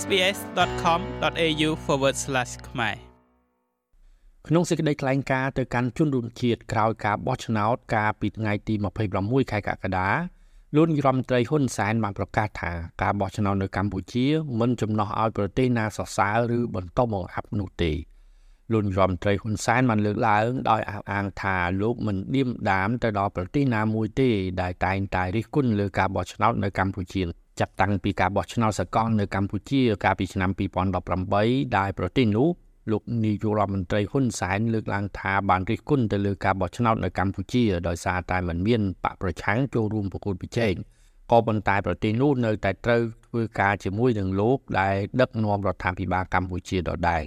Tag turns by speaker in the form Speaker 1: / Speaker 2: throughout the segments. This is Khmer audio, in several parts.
Speaker 1: sbs.com.au/ ខ្មែរ
Speaker 2: ក្នុងសេចក្តីថ្លែងការណ៍ទៅកាន់ជនរួមជាតិក្រោយការបោះឆ្នោតកាលពីថ្ងៃទី26ខែកក្កដាលោកនាយរដ្ឋមន្ត្រីហ៊ុនសែនបានប្រកាសថាការបោះឆ្នោតនៅកម្ពុជាមិនចំណោះឲ្យប្រទេសណាសរសើរឬបន្តបង្អាប់នោះទេលោកនាយរដ្ឋមន្ត្រីហ៊ុនសែនបានលើកឡើងដោយអះអាងថាលោកមិនឌៀមដាមទៅដល់ប្រទេសណាមួយទេដែលតែងតែរិះគន់លើការបោះឆ្នោតនៅកម្ពុជា ចាប់តាំងពីការបោះឆ្នោតសកលនៅកម្ពុជាកាលពីឆ្នាំ2018ដែលប្រទេសនោះលោកនាយករដ្ឋមន្ត្រីហ៊ុនសែនលើកឡើងថាបានរិះគន់ទៅលើការបោះឆ្នោតនៅកម្ពុជាដោយសារតែមិនមានបកប្រឆាំងចូលរួមប្រគល់ប្រជែងក៏ប៉ុន្តែប្រទេសនោះនៅតែត្រូវធ្វើការជាមួយនឹងលោកដែលដឹកនាំរដ្ឋាភិបាលកម្ពុជាដដែល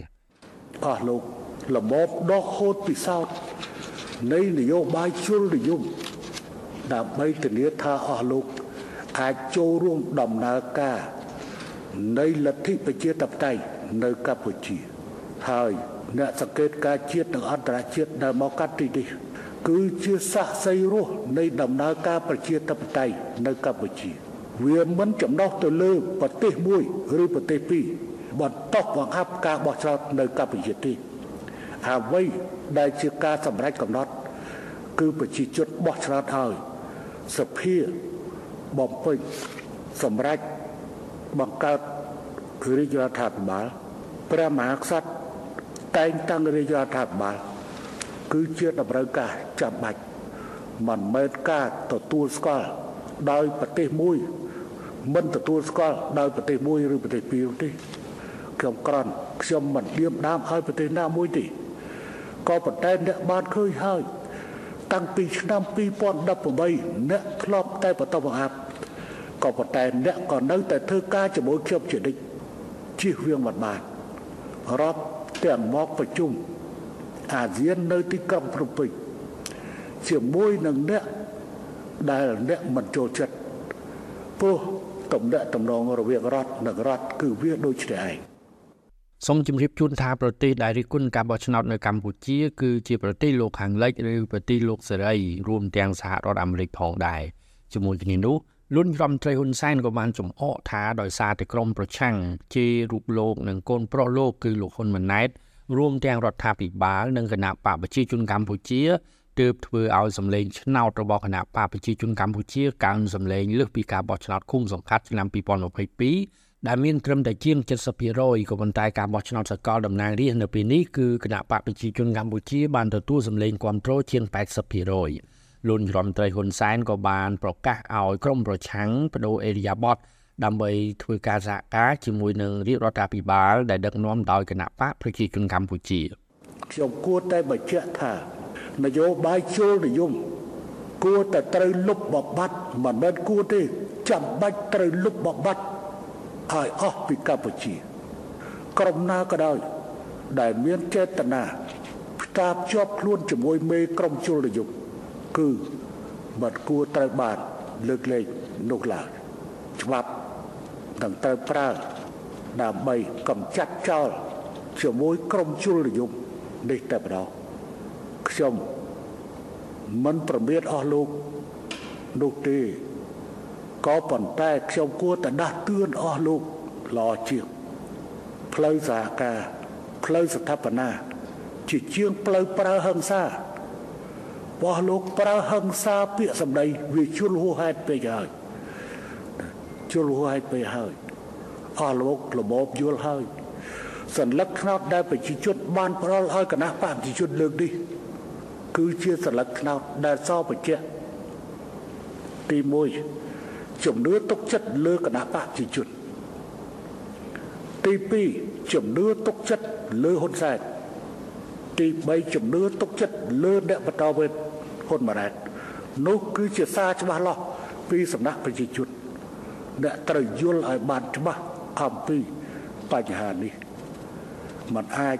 Speaker 3: អស់លោករបបដកហូតពិសោធន៍នៃនយោបាយជលនិយមដើម្បីធានាថាអស់លោក អាចចូលរួមដំណើរការនៃលទ្ធិប្រជាធិបតេយ្យនៅកម្ពុជា ហើយអ្នកសង្កេតការជាតិនិងអន្តរជាតិដែលមកកាត់ទីនេះគឺជាសាក់សីរស់នៃដំណើរការប្រជាធិបតេយ្យនៅកម្ពុជា វាមិនចំណោះទៅលើប្រទេសមួយឬប្រទេសពីរបន្តបង្អាប់ការបោះឆ្នោតនៅកម្ពុជាទេអ្វីដែលជាការសម្រេចកំណត់ គឺប្រជាជនបោះឆ្នោតហើយសភា បំពេញសម្រេចបង្កើតរាជរដ្ឋាភិបាលព្រះមហាក្សត្រតែងតាំងរាជរដ្ឋាភិបាលគឺជាតម្រូវការចាំបាច់មិនមែនការទទួលស្គាល់ដោយប្រទេសមួយមិនទទួលស្គាល់ដោយប្រទេសមួយឬប្រទេសពីរទេខ្ញុំក្រន់ខ្ញុំមិនឌៀមដាមឲ្យប្រទេសណាមួយទេក៏ប៉ុន្តែអ្នកបានឃើញហើយ តាំងពីឆ្នាំ2018អ្នកធ្លាប់តែបន្តបង្អាប់ក៏ប៉ុន្តែអ្នកក៏នៅតែធ្វើការជាមួយខ្ញុំជានិច្ចជៀសវាងមិនបានរាប់ទាំងមកប្រជុំអាស៊ាននៅទីក្រុងភ្នំពេញជាមួយនឹងអ្នកដែលអ្នកមិនចូលចិត្តព្រោះតំណែងតំណងរវាងរដ្ឋនិងរដ្ឋគឺវាដូចគ្នាឯង
Speaker 2: សូមជម្រាបជូនថាប្រទេសដែលរិះគន់ការបោះឆ្នោតនៅកម្ពុជាគឺជាប្រទេសលោកខាងលិចឬប្រទេសលោកសេរីរួមទាំងសហរដ្ឋអាមេរិកផងដែរជាមួយគ្នានោះលោករដ្ឋមន្ត្រីហ៊ុនសែនក៏បានចំអកថាដោយសារតែក្រមប្រឆាំងជេររូបលោកនិងកូនប្រុសលោកគឺលោកហ៊ុនម៉ាណែតរួមទាំងរដ្ឋាភិបាលនិងគណៈបកប្រជាជនកម្ពុជាទើបធ្វើឲ្យសម្លេងឆ្នោតរបស់គណៈបកប្រជាជនកម្ពុជាកើនសម្លេងលើសពីការបោះឆ្នោតឃុំសង្កាត់ឆ្នាំ2022 ដែលមានត្រឹមតែជាង70%ក៏ប៉ុន្តែការបោះឆ្នោតសកលតំណាងរាស្ត្រនៅពេលនេះគឺគណៈបកប្រជាជនកម្ពុជាបានទទួលសម្លេងគាំទ្រជាង80%លោករដ្ឋមន្ត្រីហ៊ុនសែនក៏បានប្រកាសឲ្យក្រមប្រឆាំងបដូរអេរីយ៉ាបតដើម្បីធ្វើការសហការជាមួយនឹងរាជរដ្ឋាភិបាល ដែលដឹកនាំដោយគណៈបកប្រជាជនកម្ពុជា
Speaker 3: ខ្ញុំគួរតែបញ្ជាក់ថានយោបាយជលនិយមគួរតែត្រូវលុបបំបាត់មិនមែនគួរទេចាំបាច់ត្រូវលុបបំបាត់ ឲ្យអស់ពីកម្ពុជា ក្រុមណាក៏ដោយដែលមានចេតនាផ្សារភ្ជាប់ខ្លួនជាមួយមេក្រុមជលនិយមគឺមិនគួរត្រូវបានលើកលែងនោះឡើយច្បាប់នឹងត្រូវប្រើដើម្បីកម្ចាត់ចោលជាមួយក្រុមជលនិយមនេះតែម្ដងខ្ញុំមិនប្រមាថអស់លោកនោះទេ ក៏ប៉ុន្តែខ្ញុំគួរតែដាស់តឿនអស់លោកល្អជាងផ្លូវសហការផ្លូវស្ថាបនាជាជាងផ្លូវប្រើហិង្សាបោះលោកប្រើហិង្សាពាក្យសម្ដីវាជលហួហេតុពេកហើយជលហួហេតុពេកហើយអស់លោករបបយល់ហើយសញ្ញាខ្នោតដែលប្រជាជនបានផ្ដល់ឲ្យគណៈបកប្រជាជនលើកនេះគឺជាសញ្ញាខ្នោតដែលសបជាទី1 ជំនឿទុកចិត្តលើគណៈបកប្រជាជនទី2ជំនឿទុកចិត្តលើហ៊ុនសែនទី3ជំនឿទុកចិត្តលើអ្នកបន្តវេនហ៊ុនម៉ាណែតនោះគឺជាសារច្បាស់លាស់ពីសំណាក់ប្រជាជនអ្នកត្រូវយល់ឲ្យបានច្បាស់អំពីបញ្ហានេះมันអាច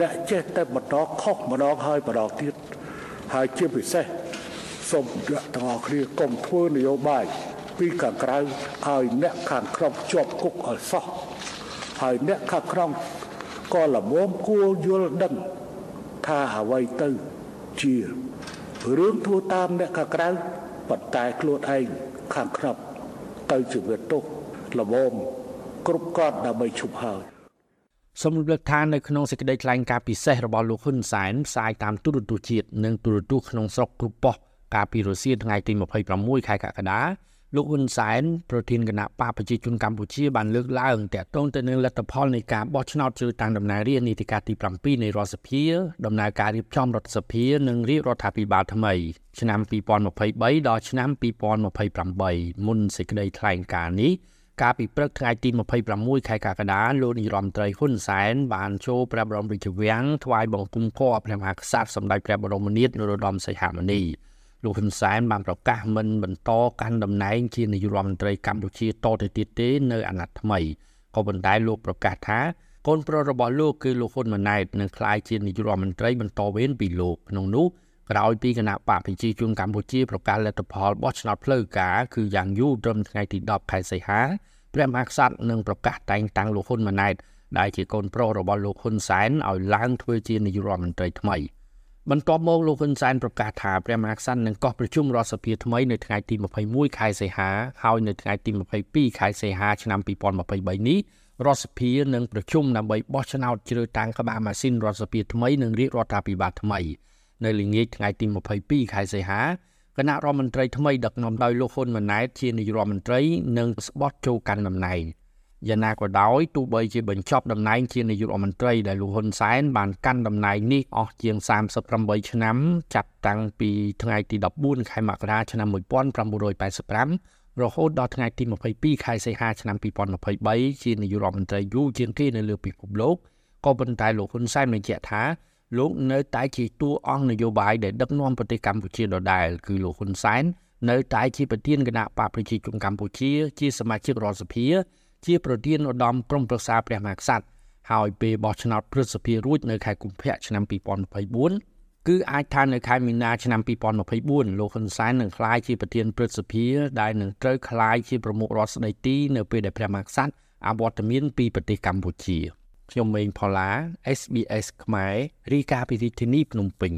Speaker 3: អ្នកចេះតែបន្តខុសម្ដងហើយម្ដងទៀតហើយជាពិសេស សូមអ្នកទាំងអស់គ្នាកុំធ្វើនយោបាយពីខាងក្រៅឲ្យអ្នកខាងក្នុងជាប់គុកឲ្យសោះហើយអ្នកខាងក្នុងក៏ល្មមគួរយល់ដឹងថាអ្វីទៅជារឿងធ្វើតាមអ្នកខាងក្រៅប៉ុន្តែខ្លួនឯងខាងក្នុងទៅជាវាទុកល្មមគ្រប់គ្រាន់ដើម្បីឈប់ហើយ
Speaker 2: សូមរំលឹកថានៅក្នុងសេចក្តីថ្លែងការណ៍ពិសេសរបស់លោកហ៊ុនសែនផ្សាយតាមទូរទស្សន៍ជាតិនិងទូរទស្សន៍ក្នុងស្រុកគ្រប់ប៉ុស្តិ៍ កាលពីរសៀលថ្ងៃទី26ខែកក្កដាលោកហ៊ុនសែនប្រធានគណៈបកប្រជាជនកម្ពុជាបានលើកឡើងតាក់ទងទៅនឹងលទ្ធផលនៃការបោះឆ្នោតជ្រើសតាំងតំណាងរាស្ត្រនីតិកាលទី7នៃរដ្ឋសភាដំណើរការរៀបចំរដ្ឋសភានិងរាជរដ្ឋាភិបាលថ្មីឆ្នាំ2023ដល់ឆ្នាំ2028មុនសេចក្តីថ្លែងការណ៍នេះកាលពីព្រឹកថ្ងៃទី26ខែកក្កដាលោកនាយរដ្ឋមន្ត្រីហ៊ុនសែនបានចូលព្រះបរមរាជវាំងថ្វាយបង្គំគភ៌ព្រះមហាក្សត្រសម្ដេចព្រះបរមនាថនរោត្តមសីហមុនី លោកហ៊ុនសែនបានប្រកាសមិនបន្តកាន់តំណែងជានាយករដ្ឋមន្ត្រីកម្ពុជាតទៅទៀតទេនៅអាណត្តិថ្មីក៏ប៉ុន្តែលោកប្រកាសថាកូនប្រុសរបស់លោកគឺលោកហ៊ុនម៉ាណែតនឹងក្លាយជានាយករដ្ឋមន្ត្រីបន្តវេនពីលោកក្នុងនោះក្រោយពីគណៈបកប្រជាជនកម្ពុជាប្រកាសលទ្ធផលបោះឆ្នោតផ្លូវការគឺយ៉ាងយូរត្រឹមថ្ងៃទី10ខែសីហាព្រះមហាក្សត្រនឹងប្រកាសតែងតាំងលោកហ៊ុនម៉ាណែតដែលជាកូនប្រុសរបស់លោកហ៊ុនសែនឲ្យឡើងធ្វើជានាយករដ្ឋមន្ត្រីថ្មី។ បន្ទាប់មកលោកហ៊ុនសែនប្រកាសថាព្រះមហាក្សត្រនឹងកោះប្រជុំរដ្ឋសភាថ្មីនៅថ្ងៃទី21ខែសីហាហើយនៅថ្ងៃទី22ខែសីហាឆ្នាំ2023នេះរដ្ឋសភានឹងប្រជុំដើម្បីបោះឆ្នោតជ្រើសតាំងក្បាលម៉ាស៊ីនរដ្ឋសភាថ្មីនិងរាជរដ្ឋាភិបាលថ្មី នៅល្ងាចថ្ងៃទី22ខែសីហាគណៈរដ្ឋមន្ត្រីថ្មីដឹកនាំដោយលោកហ៊ុនម៉ាណែតជានាយករដ្ឋមន្ត្រីនឹងស្បត់ចូលកាន់តំណែង។ យ៉ាងណាក៏ដោយទោះបីជាបញ្ចប់តំណែងជានាយករដ្ឋមន្ត្រីដែលលោកហ៊ុនសែនបានកាន់តំណែងនេះអស់ជាង38ឆ្នាំចាប់តាំងពីថ្ងៃទី14ខែមករាឆ្នាំ1985រហូតដល់ថ្ងៃទី22ខែសីហាឆ្នាំ2023ជានាយករដ្ឋមន្ត្រីយូរជាងគេនៅលើពិភពលោកក៏ប៉ុន្តែលោកហ៊ុនសែនបញ្ជាក់ថាលោកនៅតែជាតួអង្គនយោបាយដែលដឹកនាំប្រទេសកម្ពុជាដដែល គឺលោកហ៊ុនសែននៅតែជាប្រធានគណៈបកប្រជាជនកម្ពុជា ជាសមាជិករដ្ឋសភា ជាប្រធានឧត្តមក្រុមប្រឹក្សាព្រះមហាក្សត្រហើយពេលបោះឆ្នោតព្រឹទ្ធសភារួចនៅខែកុម្ភៈឆ្នាំ2024គឺអាចថានៅខែមីនាឆ្នាំ2024លោកហ៊ុនសែននឹងក្លាយជាប្រធានព្រឹទ្ធសភាដែលនឹងត្រូវក្លាយជាប្រមុខរដ្ឋស្ដីទីនៅពេលដែលព្រះមហាក្សត្រអវត្តមានពីប្រទេសកម្ពុជាខ្ញុំម៉េងផល្លា SBS ខ្មែររីកាពីរាជធានីភ្នំពេញ